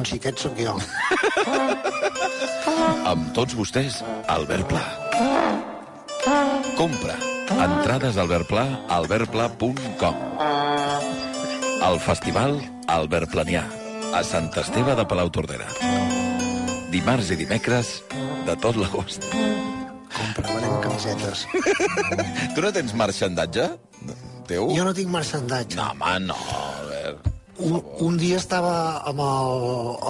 un anunci, aquest sóc jo. Amb tots vostès, Albert Pla. Compra. Entrades Albert Pla, albertpla.com. El festival Albert Planià, a Sant Esteve de Palautordera. Dimarts i dimecres de tot l'agost. Compra, venem camisetes. Tu no tens marxandatge? Teu? Jo no tinc marxandatge. No, home, no. Un, un dia estava amb el,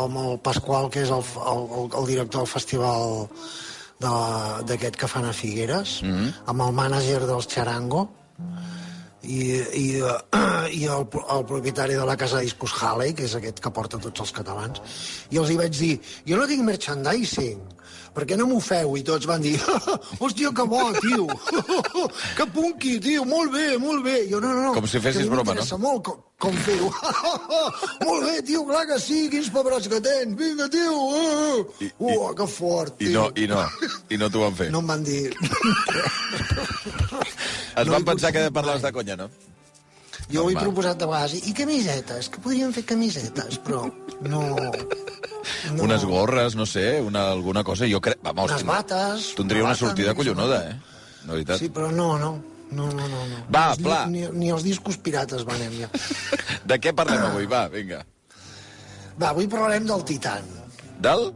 amb el Pasqual, que és el, el, el, director del festival de- d'aquest que fan a Figueres, mm -hmm. amb el mànager dels Charango, i, i, eh, i el, el propietari de la casa de discos Halley, que és aquest que porta tots els catalans, i els hi vaig dir, jo no tinc merchandising, per què no m'ho feu? I tots van dir, hòstia, que bo, tio, que punqui, tio, molt bé, molt bé. Jo, no, no, no, Com si fessis broma, no? molt com, com fer-ho. molt bé, tio, clar que sí, quins pebrots que tens, vinga, tio, uh, I- i- uh, que fort, I tio. no, i no, i no t'ho van fer. No em van dir... Es no van pensar que parlaves de conya, no? Jo ho he Normal. proposat de vegades, i camisetes, que podríem fer camisetes, però no... no. Unes gorres, no sé, una, alguna cosa. Jo crec... Vamos, Unes bates, Tindria una sortida no collonuda, eh? De veritat. Sí, però no, no. No, no, no. no. Va, ni, Pla. Ni, ni els discos pirates venem ja. De què parlem avui? Va, vinga. Va, avui parlarem del Titan. Del?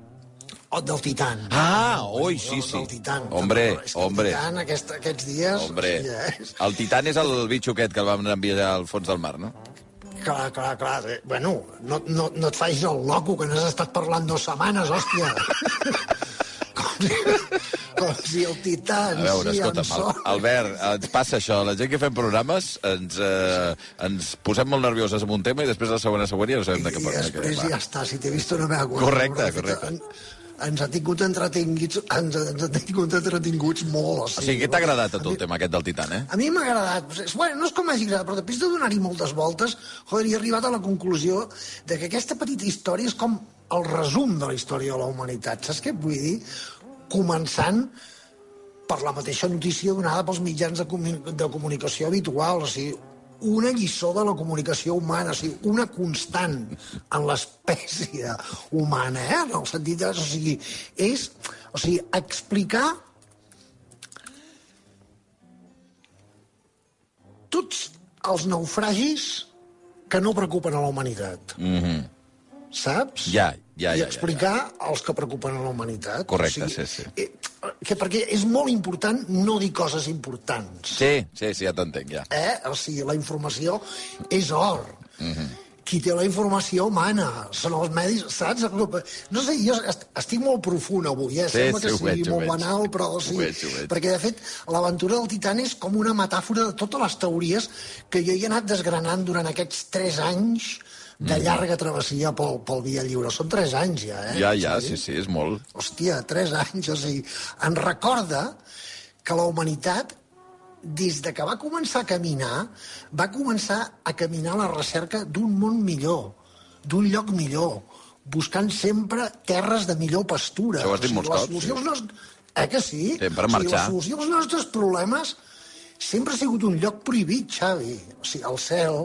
O del Titan. Ah, oi, sí, sí. Del Titan. Hombre, que hombre. El Titan aquest, aquests dies... Hombre, hòstia, és... el Titan és el bitxo aquest que el vam enviar al fons del mar, no? Clar, clar, clar. Eh, Bueno, no, no, no et facis el loco, que n'has estat parlant dues setmanes, hòstia. com, si, com si el Titan... A veure, sí, escolta'm. Al- Albert, ens passa això. La gent que fem programes ens, eh, ens posem molt nervioses amb un tema i després la següent a següent ja no sabem de què I parlem. després ja està, si t'he vist una meva Correcte, correcte. En, ens ha tingut entretinguts, ens, ens ha tingut entretinguts molt. O O sigui, què t'ha agradat a tu el tema aquest del Titan, eh? A mi m'ha agradat. Bueno, no és com m'hagi agradat, però després de donar-hi moltes voltes, joder, he arribat a la conclusió de que aquesta petita història és com el resum de la història de la humanitat. Saps què vull dir? Començant per la mateixa notícia donada pels mitjans de, comu de comunicació habitual, o sigui, una lliçó de la comunicació humana, o sigui, una constant en l'espècie humana, eh? en el sentit de... O sigui, és... O sigui, explicar tots els naufragis que no preocupen a la humanitat. Mm -hmm. Saps? Ja, ja, ja, I ja, explicar els que preocupen a la humanitat. Correcte, sí, sí. Que perquè és molt important no dir coses importants. Sí, sí, sí, ja t'entenc, ja. Eh? O sigui, la informació és or. Mm -hmm. Qui té la informació mana, són els medis, saps? No sé, jo est- estic molt profund avui, eh? Sí, Sembla sí, que sigui veig, molt banal, però sí. Ho veig, ho veig. Perquè, de fet, l'aventura del Titan és com una metàfora de totes les teories que jo he anat desgranant durant aquests tres anys de llarga travessia pel, pel Via Lliure. Són tres anys, ja, eh? Ja, ja, sí, sí, és molt. Hòstia, tres anys, o sigui, ens recorda que la humanitat, des de que va començar a caminar, va començar a caminar a la recerca d'un món millor, d'un lloc millor, buscant sempre terres de millor pastura. Això ho has dit molts cops, solució sí. nostres... Eh que sí? Sempre O sigui, marxar. la solució als nostres problemes sempre ha sigut un lloc prohibit, Xavi. O sigui, el cel,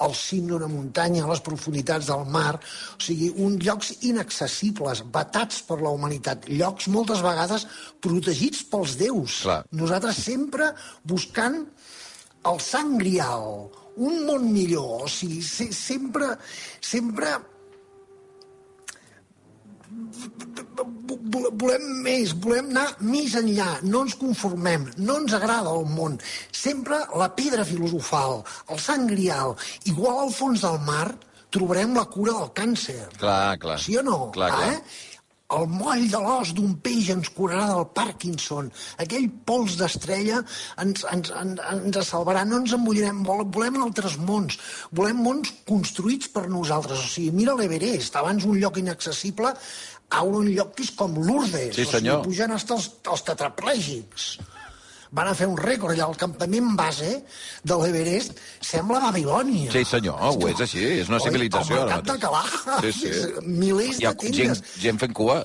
el cim d'una muntanya, les profunditats del mar, o sigui, uns llocs inaccessibles, batats per la humanitat, llocs moltes vegades protegits pels déus. Clar. Nosaltres sempre buscant el sant grial, un món millor, o sigui, se, sempre, sempre volem més, volem anar més enllà, no ens conformem, no ens agrada el món. Sempre la pedra filosofal, el sant grial, igual al fons del mar trobarem la cura del càncer. Clar, clar. Sí o no? Clar, clar. Eh? el moll de l'os d'un peix ens curarà del Parkinson, aquell pols d'estrella ens, ens, ens, ens salvarà, no ens embullirem, volem altres mons, volem mons construïts per nosaltres, o sigui, mira l'Everest, abans un lloc inaccessible, a un lloc que és com Lourdes, Sí, o senyor. sigui, pugen hasta els, els tetraplègics van a fer un rècord allà al campament base de l'Everest sembla Babilònia. Sí, senyor, ho és així, és una Oi, civilització. El mercat de Calà. Sí, sí. Milers de gent, tendes. gent fent cua.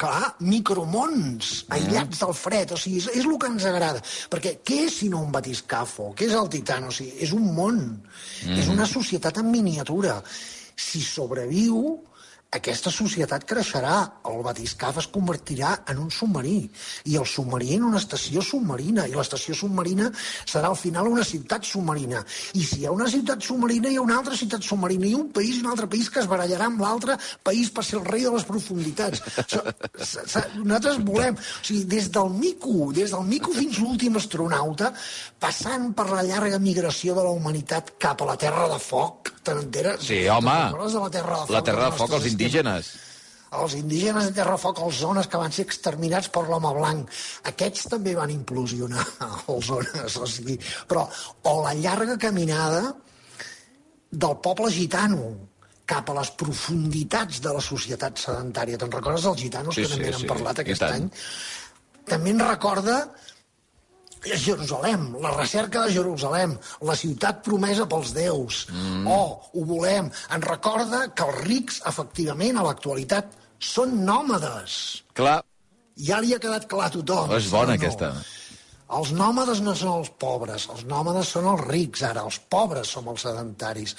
Clar, micromons, aïllats del fred, o sigui, és, és el que ens agrada. Perquè què és si no un batiscafo? Què és el tità? O sigui, és un món, és una societat en miniatura. Si sobreviu, aquesta societat creixerà, el batiscaf es convertirà en un submarí, i el submarí en una estació submarina, i l'estació submarina serà al final una ciutat submarina. I si hi ha una ciutat submarina, hi ha una altra ciutat submarina, i un país i un altre país que es barallarà amb l'altre país per ser el rei de les profunditats. Això, s- s- nosaltres volem, o sigui, des del mico, des del mico fins l'últim astronauta, passant per la llarga migració de la humanitat cap a la Terra de Foc, te n'enteres? Sí, home. De la Terra de Foc? La Terra del Foc, els? Indígenes. Els indígenes de Terrafoc, els zones que van ser exterminats per l'home blanc, aquests també van implosionar els zones, o sigui, però, o la llarga caminada del poble gitano cap a les profunditats de la societat sedentària. Te'n recordes dels gitanos Sí, que també sí, n'hem sí, parlat aquest any? També ens recorda Jerusalem, la recerca de Jerusalem, la ciutat promesa pels déus. Mm. Oh, ho volem. Ens recorda que els rics, efectivament, a l'actualitat, són nòmades. Clar, Ja li ha quedat clar a tothom. és bona No, no. aquesta. Els nòmades no són els pobres, els nòmades són els rics, ara. Els pobres som els sedentaris.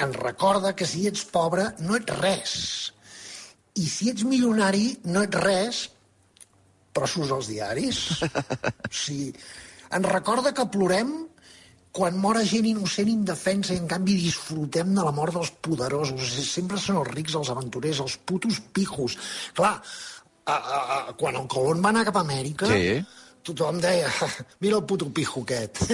Ens recorda que si ets pobre no ets res. I si ets milionari no ets res, però surts als diaris. O sigui, ens recorda que plorem quan mora gent innocent indefensa i en canvi disfrutem de la mort dels poderosos. Sempre són els rics, els aventurers, els putos pijos. Clar, a, a, a, quan el Colón va anar cap a Amèrica, Sí. tothom deia, mira el puto pijo aquest.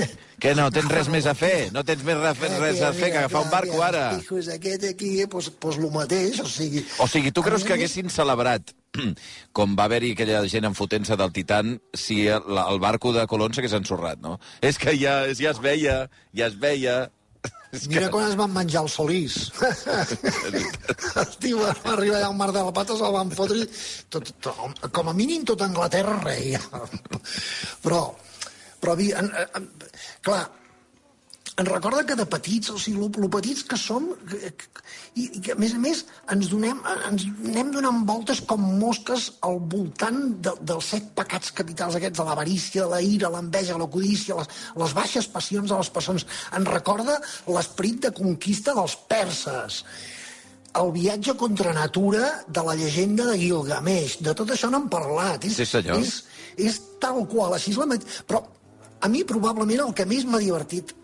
Que no tens res més a fer? No tens més res, res a fer que agafar un barco ara? Els pijos aquest aquí, doncs, doncs el mateix, o sigui... O sigui, tu creus que haguessin celebrat, com va haver-hi aquella gent enfotent-se del Titan, si el, el barco de Colón s'hagués ensorrat, no? És que ja, ja es veia, ja es veia... És Mira que... quan es van menjar el Solís. el tio va arribar allà al Mar de la Pata, se'l van fotre... Tot, tot, com a mínim tot Anglaterra reia. però, però en, clar, ens recorda que de petits, o sigui, lo, lo petits que som, que- que- i, i que a més a més ens, donem, ens anem donant voltes com mosques al voltant de, dels set pecats capitals aquests, de l'avarícia, la ira, l'enveja, la codícia, les, les baixes passions de les persones. Ens recorda l'esperit de conquista dels perses el viatge contra natura de la llegenda de Gilgamesh. De tot això n'hem parlat. És, Sí, senyor. És, és tal qual, així és la... Però a mi probablement el que més m'ha divertit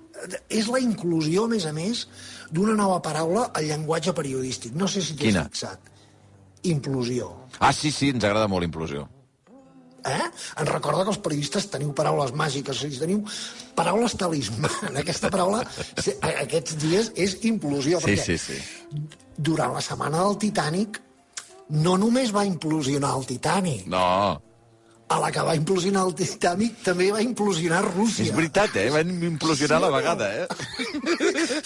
és la inclusió, a més a més, d'una nova paraula al llenguatge periodístic. No sé si t'hi Quina? has fixat. Implosió. Ah, sí, sí, ens agrada molt implosió. Eh? Ens recorda que els periodistes teniu paraules màgiques, sigui, teniu paraules talismà. Aquesta paraula, aquests dies, és implosió. Sí, perquè sí, sí. durant la setmana del Titanic no només va implosionar el Titanic, No, a la que va implosionar el Titanic també va implosionar Rússia. és veritat, eh? Van implosionar Sí a la vegada, eh?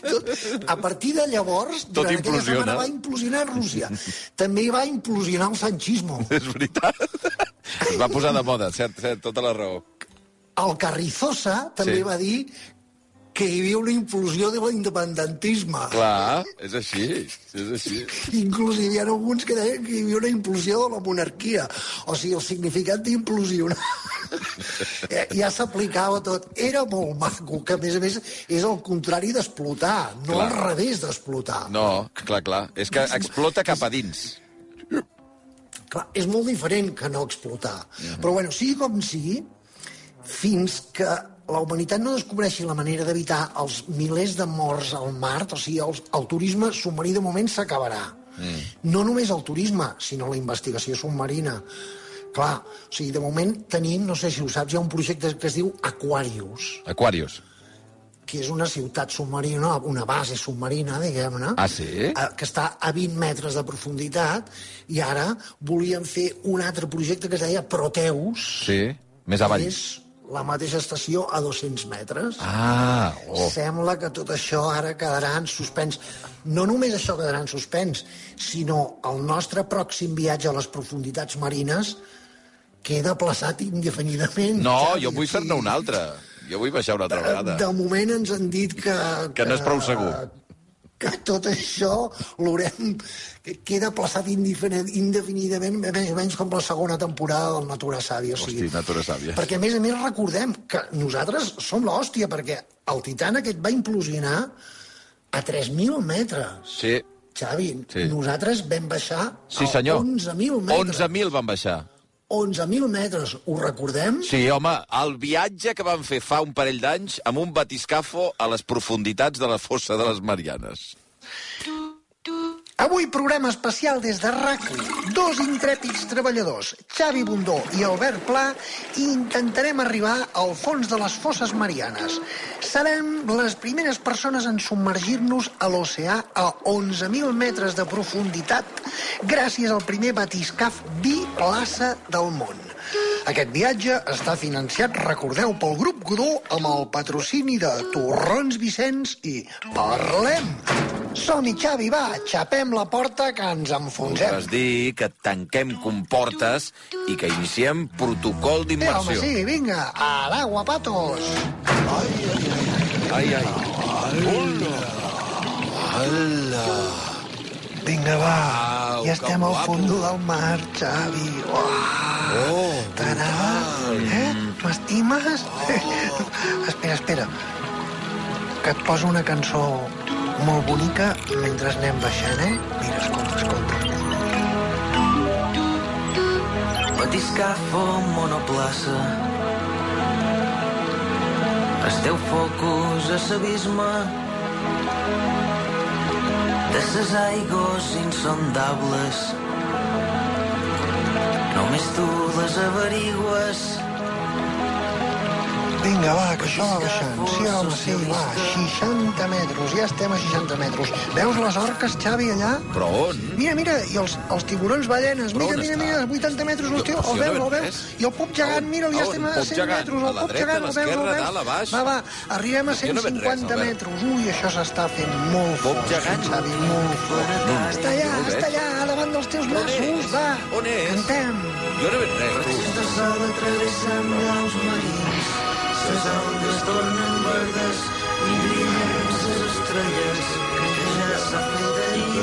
Tot, a partir de llavors, Tot durant aquella implosiona. setmana va implosionar Rússia. També va implosionar el sanchismo. És veritat. Es va posar de moda, cert, cert, tota la raó. El Carrizosa també Sí. va dir que hi havia una implosió de l'independentisme. Clar, és així, és així. Inclús hi havia alguns que deien que hi havia una implosió de la monarquia. O sigui, el significat d'implosionar eh, ja s'aplicava tot. Era molt maco, que a més a més és el contrari d'explotar, no Clar. al revés d'explotar. No, clar, clar. És que explota cap a dins. Clar, és molt diferent que no explotar. Però, bueno, sigui com sigui, fins que la humanitat no descobreixi la manera d'evitar els milers de morts al mar, o sigui, el, el turisme submarí de moment s'acabarà. Mm. No només el turisme, sinó la investigació submarina. Clar, o sigui, de moment tenim, no sé si ho saps, hi ha un projecte que es diu Aquarius, Aquarius. que és una ciutat submarina, una base submarina, diguem-ne, Ah, sí? eh, que està a 20 metres de profunditat, i ara volien fer un altre projecte que es deia Proteus, Sí, més avall. és la mateixa estació a 200 metres. Ah, oh. Sembla que tot això ara quedarà en suspens. No només això quedarà en suspens, sinó el nostre pròxim viatge a les profunditats marines queda plaçat indefinidament. No, Xavi, jo vull fer-ne una altra. Jo vull baixar una altra vegada. De moment ens han dit que... Que no és prou segur. Que tot això l'haurem... que queda plaçat indefinidament, més o menys com la segona temporada del Natura Sàvia. O sigui, Hosti, Natura Sàvia. Perquè, a més a més, recordem que nosaltres som l'hòstia, perquè el Titan aquest va implosionar a 3.000 metres. Sí, Xavi, Sí. nosaltres vam baixar sí a senyor. 11.000 metres. 11.000 van baixar. 11.000 metres, ho recordem? Sí, home, el viatge que van fer fa un parell d'anys amb un batiscafo a les profunditats de la fossa de les Marianes. Avui programa especial des de rac Dos intrèpids treballadors, Xavi Bundó i Albert Pla, i intentarem arribar al fons de les fosses marianes. Serem les primeres persones en submergir-nos a l'oceà a 11.000 metres de profunditat gràcies al primer batiscaf biplaça del món. Aquest viatge està financiat, recordeu, pel grup Godó amb el patrocini de Torrons Vicenç i Parlem. Som-hi, Xavi, va, xapem la porta que ens enfonsem. Voldràs dir que tanquem comportes i que iniciem protocol Sí, home, d'immersió. sí, vinga, a l'aigua, patos. Ai, ai. Vinga, va, Au, ja estem al fons del mar, Xavi. Uah, Oh, T'agrada? Eh? M'estimes? espera, espera, que et poso una cançó molt bonica mentre anem baixant, eh? Mira, escolta, escolta. Batiscafo, monoplaça. Esteu focus a s'abisme de ses aigües insondables. Només tu les averigües. Vinga, va, que això va baixant. Sí, home, sí, va, 60 metres, ja estem a 60 metres. Veus les orques, Xavi, allà? Però on? Mira, mira, i els, els tiburons ballenes, mira, mira, mira, 80 metres, hòstia, el veus, el veus? I el pop gegant, mira, ja estem a Pop 100 gegant? metres, A el la pop dreta, gegant, a el veus, el l'esquerra, veus? dalt, a baix? Va, va, arribem a Jo no veig res, 150 Albert. metres. Ui, això s'està fent molt Pop fort, gegant? Xavi, molt fort. Està allà, està allà, davant dels teus és? va. On és? Cantem. Jo no veig res, tu. De sol atravessen blaus marins, ses algues tornen verdes i brillen ses estrelles, que ja s'ha fet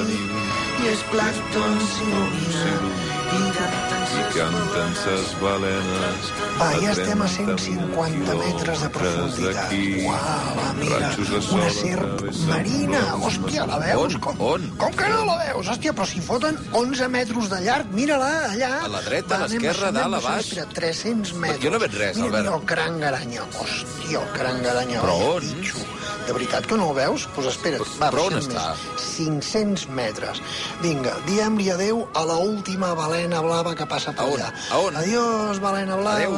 nit, i el plàncton s'il·lumina, i canten ses balenes Va, ja estem a 30.000 150 metres de profunditat. Uau, mira, una serp marina. Hòstia, la veus? On? Com, On? com que no la veus? Hòstia, però si foten 11 metres de llarg, mira-la, allà. A la dreta, a Va, anem l'esquerra, dalt, a baix. Espera, 300 metres. jo no veig res, mira, Albert. Mira el cranc aranya. Hòstia, el cranc aranya. Però on? bitxo. De veritat que no el veus? Doncs pues espera't, va, Però on està? més. 500 metres. Vinga, diem-li adeu a la última balena blava que passa per A on? allà. A on? Adiós, balena blava. Adéu.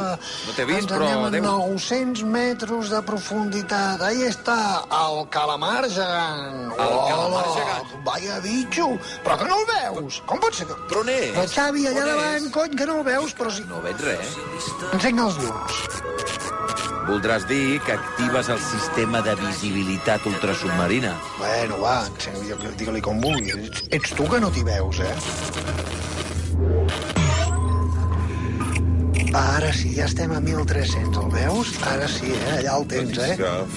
No t'he vist, Ens però anem a adéu. 900 metres de profunditat. Ahí està, el calamar gegant. El calamar Hola, gegant. Vaya bitxo. Però que no el veus? Com pot ser que... Però on és? El Xavi, allà On davant, és? cony, que no el veus, però si... No veig res. Encenga els llums. Voldràs dir que actives el sistema de visibilitat ultrasubmarina. Bueno, va, digue-li com vulguis. Ets, ets tu que no t'hi veus, eh? Ara sí, ja estem a 1.300, el veus? Ara sí, eh? Allà el tens, eh?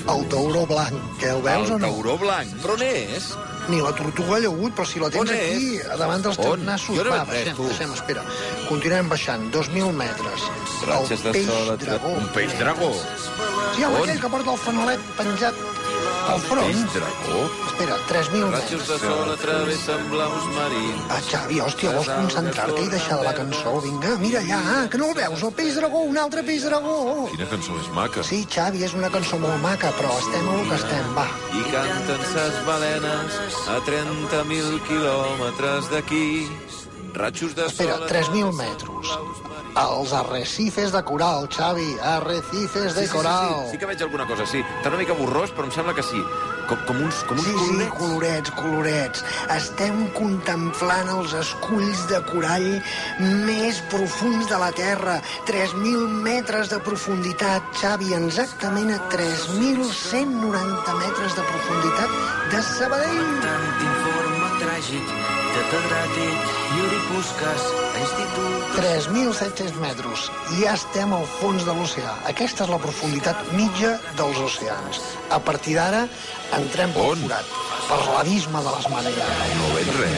El tauró blanc, que el veus el o no? tauró blanc. Però on és? Ni la tortuga llagut, però si la tens On és? aquí, a davant dels teus nassos. Jo no Va, baixem, baixem, espera. Continuem baixant, 2.000 metres. Ratxes de sol... dragó. Un peix dragó. Sí, home, On? aquell que porta el fanalet penjat al front. Peix dragó? Espera, 3.000 Ratxos metres. de sol atravessen blaus marins. Ah, Xavi, hòstia, vols concentrar-te i deixar de la cançó? Vinga, mira ja, ah, que no el veus, el peix dragó, un altre peix dragó. Quina cançó més maca. Sí, Xavi, és una cançó molt maca, però estem al que estem, va. I canten ses balenes a 30.000 quilòmetres d'aquí. Ratxos de Espera, sol... 3.000 metres. Els arrecifes de coral, Xavi, arrecifes de sí, sí, coral. sí, sí, sí que veig alguna cosa, sí. Està una mica borrós, però em sembla que sí. Com, com uns, com uns Sí, sí, colorets. colorets, colorets. Estem contemplant els esculls de corall més profuns de la Terra. 3.000 metres de profunditat, Xavi, exactament a 3.190 metres de profunditat de Sabadell. Tant informe tràgic, catedràtic, a institut... 3.700 metres. I ja estem al fons de l'oceà. Aquesta és la profunditat mitja dels oceans. A partir d'ara, entrem pel On? forat, per l'abisme de les marees. No veig res.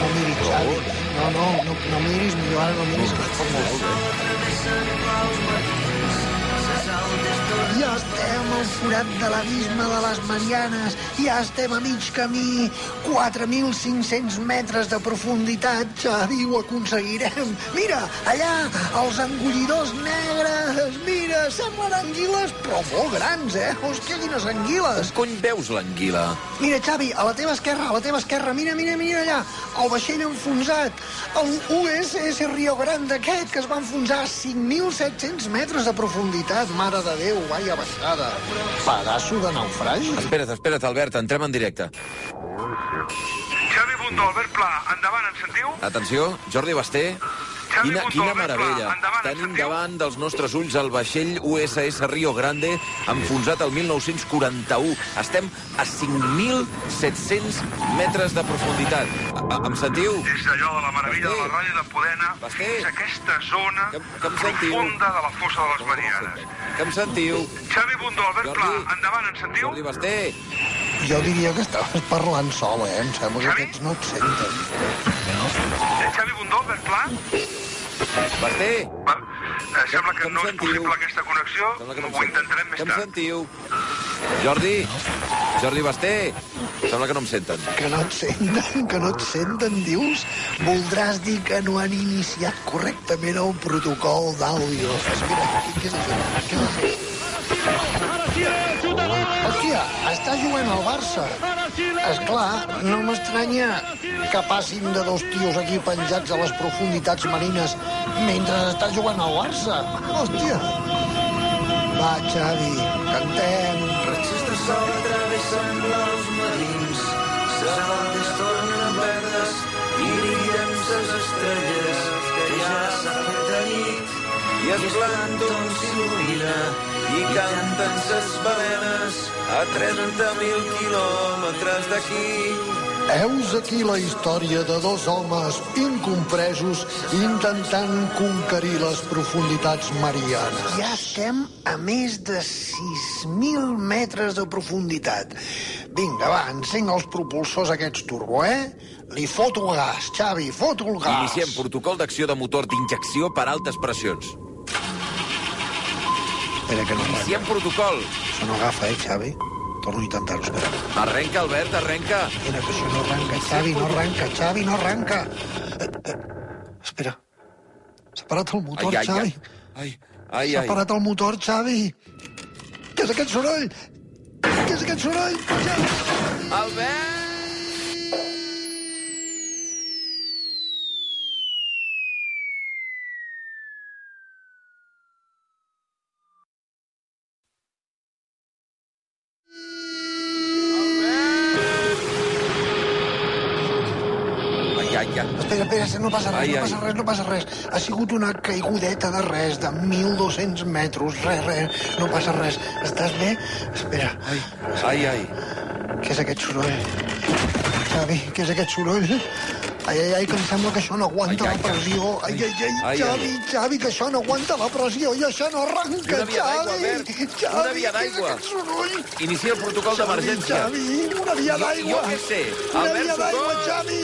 No miris, Xavi. No, no, no, no miris, millor ara no miris, que es pot molt. Ja estem al forat de l'abisme de les Marianes. Ja estem a mig camí. 4.500 metres de profunditat. Xavi, ho aconseguirem. Mira, allà, els engollidors negres. Mira, semblen anguiles, però molt grans, eh? Hòstia, quines anguiles. On cony veus l'anguila? Mira, Xavi, a la teva esquerra, a la teva esquerra, mira, mira, mira allà, el vaixell enfonsat, el USS Rio Grande aquest, que es va enfonsar a 5.700 metres de profunditat, mare de Déu, vaya baixada. Pedaço de naufragi. Espera't, espera't, Albert, entrem en directe. Xavi Bundó, Albert Pla, endavant, ens sentiu? Atenció, Jordi Basté. Quina, quina Pla, meravella. Tenim davant dels nostres ulls el vaixell USS Rio Grande, enfonsat el 1941. Estem a 5.700 metres de profunditat. A, em sentiu? És allò de la meravella de la ratlla de poder anar Basté. fins a aquesta zona Que- que em profunda de la fossa de les Marianes. Que em sentiu? Xavi Bundó, Albert Pla, Jordi. endavant, ens sentiu? Jordi Basté. Jo diria que estaves parlant sol, eh? Em sembla que aquests no et senten. Eh, Xavi Bundó, Albert Pla? Basté. Va, eh, sembla que Que em no és possible aquesta connexió. Que no em Ho intentarem més Que em tard. sentiu? Jordi. Jordi Basté. Sembla que no em senten. Que no et senten, que no et senten, dius? Voldràs dir que no han iniciat correctament el protocol d'àudio. Espera, què és això? Què és això? Hòstia, està jugant al Barça. És clar, no m'estranya que passin de dos tios aquí penjats a les profunditats marines mentre està jugant al Barça. Hòstia. Va, Xavi, cantem. Ratxes de sol travessen blaus marins, ses altes tornen verdes i brillen ses estrelles, I els plànctons s'il·lumina i canten ses balenes a 30.000 quilòmetres d'aquí. Heus aquí la història de dos homes incompresos intentant conquerir les profunditats marianes. Ja estem a més de 6.000 metres de profunditat. Vinga, va, encenga els propulsors aquests turbo, eh? Li foto el gas, Xavi, foto el gas. Iniciem protocol d'acció de motor d'injecció per altes pressions. Espera, que no arrenca. Iniciem protocol. Això no agafa, eh, Xavi? Torno a intentar-ho, espera. Arrenca, Albert, arrenca. Espera, que això no arranca, Xavi, no arranca, Xavi, no arranca. Eh, eh, espera. S'ha parat el motor, Ai, ai, Xavi. ai. Ai, ai, S'ha parat el motor, Xavi. Què és aquest soroll? Què és aquest soroll? Xavi? Albert! Espera, espera, no passa res, Ai, no ai. passa res, no passa res. Ha sigut una caigudeta de res, de 1.200 metres, res, res, no passa res. Estàs bé? Espera, Ai, ai. què és aquest soroll? Xavi, què és aquest soroll? Ai, ai, ai, que em sembla que això no aguanta Ai, ai, la pressió. Ai, ai, ai, Ai, Xavi, Xavi, que això no aguanta la pressió i això no arranca, Una via d'aigua, Xavi. Albert, Xavi, una via d'aigua. Inicia el protocol d'emergència. Xavi, una via Jo- d'aigua. jo què sé, Una Albert, via d'aigua. Xavi.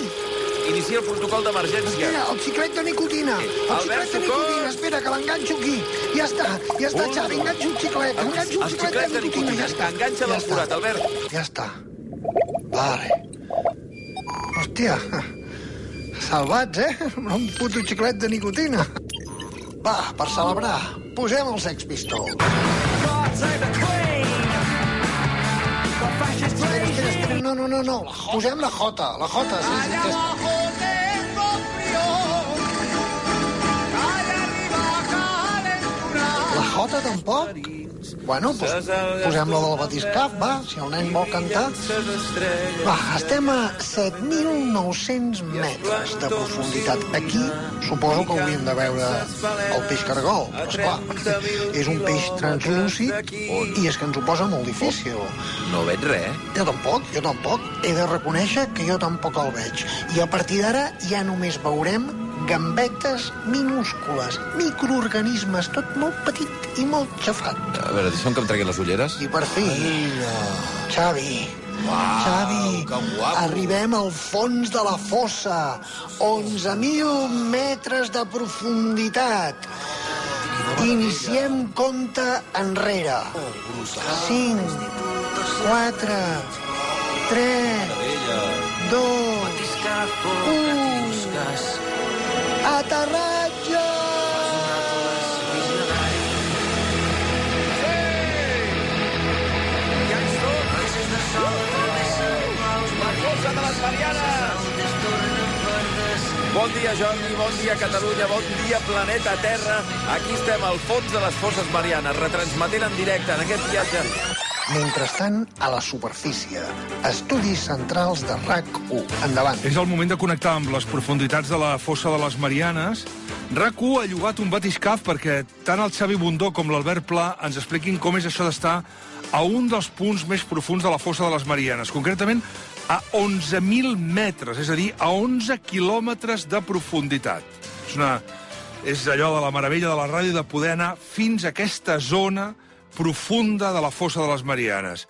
Inicia el protocol d'emergència. Espera, el xiclet de nicotina. El Albert, xiclet de socors. nicotina. Espera, que l'enganxo aquí. Ja està, ja està, Un, Xavi. Enganxo un xiclet. Els- Enganxo un els xiclet xiclets de de nicotina. nicotina. Ja està. Enganxa'l ja al forat, Albert. Ja està. Vale. Hòstia. Salvats, eh? Un puto xiclet de nicotina. Va, per celebrar, posem el Sex Pistols. Espera, No, no, no, no. Posem la J, la J. Sí, sí, que és... canta, tampoc? Bueno, doncs posem la del batiscaf, va, si el nen vol cantar. Va, estem a 7.900 metres de profunditat. Aquí suposo que hauríem de veure el peix cargol, però esclar, és un peix translúcid i és que ens ho posa molt difícil. No veig res. Jo tampoc, jo tampoc. He de reconèixer que jo tampoc el veig. I a partir d'ara ja només veurem gambetes minúscules, microorganismes, tot molt petit i molt xafat. A veure, deixa'm que em tregui les ulleres. I per fi, Xavi, Xavi, arribem al fons de la fossa, 11.000 metres de profunditat. Iniciem compte enrere. 5, 4, 3, 2, 1... Aterratge! Bon dia, Jordi, bon dia, Catalunya, bon dia, planeta Terra. Aquí estem al fons de les fosses Marianes, retransmetent en directe en aquest viatge. Mentrestant, a la superfície, estudis centrals de RAC1. Endavant. És el moment de connectar amb les profunditats de la fossa de les Marianes. RAC1 ha llogat un batiscaf perquè tant el Xavi Bundó com l'Albert Pla ens expliquin com és això d'estar a un dels punts més profuns de la fossa de les Marianes, concretament a 11.000 metres, és a dir, a 11 quilòmetres de profunditat. És, una, és allò de la meravella de la ràdio de poder anar fins a aquesta zona profunda de la fossa de les Marianes.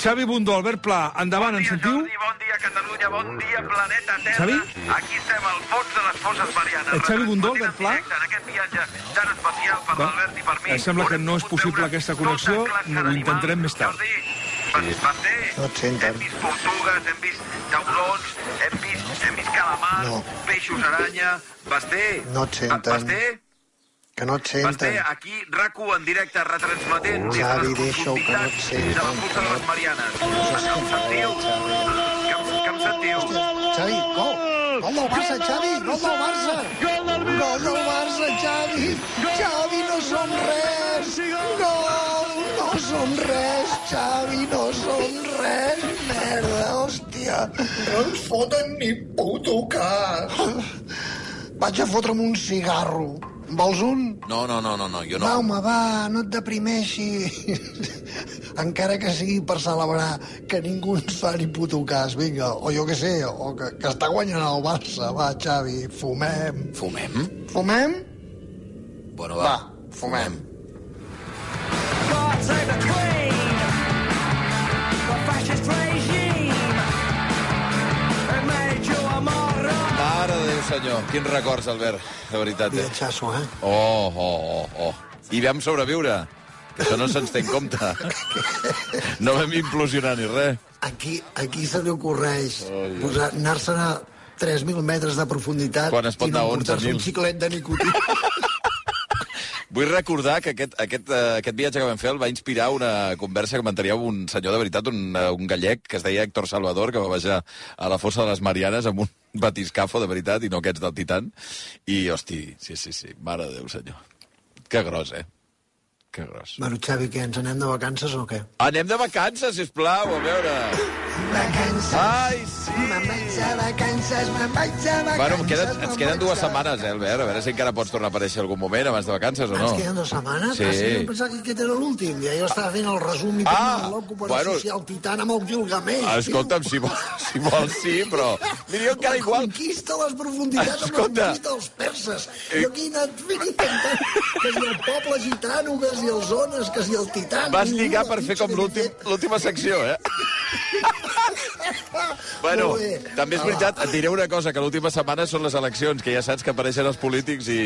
Xavi Bundó, Albert Pla, endavant, Bon ens dia, sentiu? Jordi, bon dia, Catalunya, bon dia, planeta Terra. Xavi? Aquí estem al fons de les fosses Marianes. Eh, Xavi Bundó, Albert Pla? en aquest viatge tan especial per Va. l'Albert i per mi. Em sembla que no és possible aquesta tota connexió, ho intentarem més tard. Jordi, bé? No et senten. Hem vist tortugues, hem vist taurons, hem vist, hem vist calamars, No. peixos aranya... Vas bé? No et senten. Vas bé? Que no et senten. Aquí, RAC1 en directe, retransmetent de Xavi, deixa-ho, que no et senten. de la fossa de les Marianes. Que em sentiu? Que em, que em sentiu? Xavi, gol! Gol del Barça, Xavi! Gol del Barça! Gol del Barça, Xavi! Xavi, no som res! Gol! No som res, Xavi, no som res! Merda, hòstia! No ens foten ni puto cas! Vaig a fotre'm un cigarro. Vols un? No, no, no, no, no jo Va, no. home, va, no et deprimeixis. Encara que sigui per celebrar que ningú ens fa ni puto cas, vinga, o jo que sé, o que, que està guanyant el Barça. Va, Xavi, fumem. Fumem? Fumem? Bueno, va. Va, fumem. Mare de Déu, senyor. Quins records, Albert, de veritat. Eh? Viatjasso, eh? Oh, oh, oh, oh. I vam sobreviure. Que això no se'ns té en compte. No vam implosionar ni res. Aquí, aquí se li ocorreix posar- anar-se'n a 3.000 metres de profunditat Quan es pot i no anar a emportar-se 11.000. un xiclet de nicotina. Vull recordar que aquest, aquest, uh, aquest viatge que vam fer el va inspirar una conversa que mantenia un senyor de veritat, un, uh, un gallec, que es deia Héctor Salvador, que va baixar a la fossa de les Marianes amb un batiscafo de veritat, i no aquests del Titan. I, hosti, sí, sí, sí, mare de Déu, senyor. Que gros, eh? Que gros. bueno, Xavi, què, ens anem de vacances o què? Anem de vacances, sisplau, a veure. Vacances. Ai, sí. Me'n vaig a vacances, me'n vaig a vacances. Bueno, em queden, ens queden dues setmanes, eh, Albert? A veure si encara pots tornar a aparèixer algun moment abans de vacances o no. Ens queden dues setmanes? Sí. Ah, sí, jo pensava que aquest era l'últim. Ja jo estava fent el resum i Ah, ah, loco per bueno. associar el Titan amb el Gilgamesh. Ah, escolta'm, si vols, si vols sí, però... Mira, jo encara igual... conquista les profunditats amb Escolta. la conquista dels perses. Jo aquí he anat fent intentant que si el poble gitano, que si els zones, que si el Titan... Vas lligar per fer com l'última secció, eh? Bueno, també és veritat, et diré una cosa, que l'última setmana són les eleccions, que ja saps que apareixen els polítics i,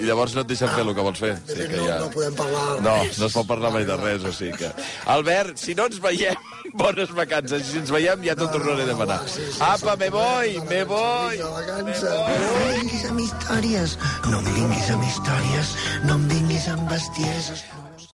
i llavors no et deixen fer el que vols fer. Fet, que no, ja... no podem parlar No, no es pot parlar mai de res, o sigui que... Albert, si no ens veiem, bones vacances. Si ens veiem, ja t'ho tornaré a demanar. Apa, me voy, me voy. No em vinguis amb històries, no em vinguis amb històries, no em vinguis amb bestieses.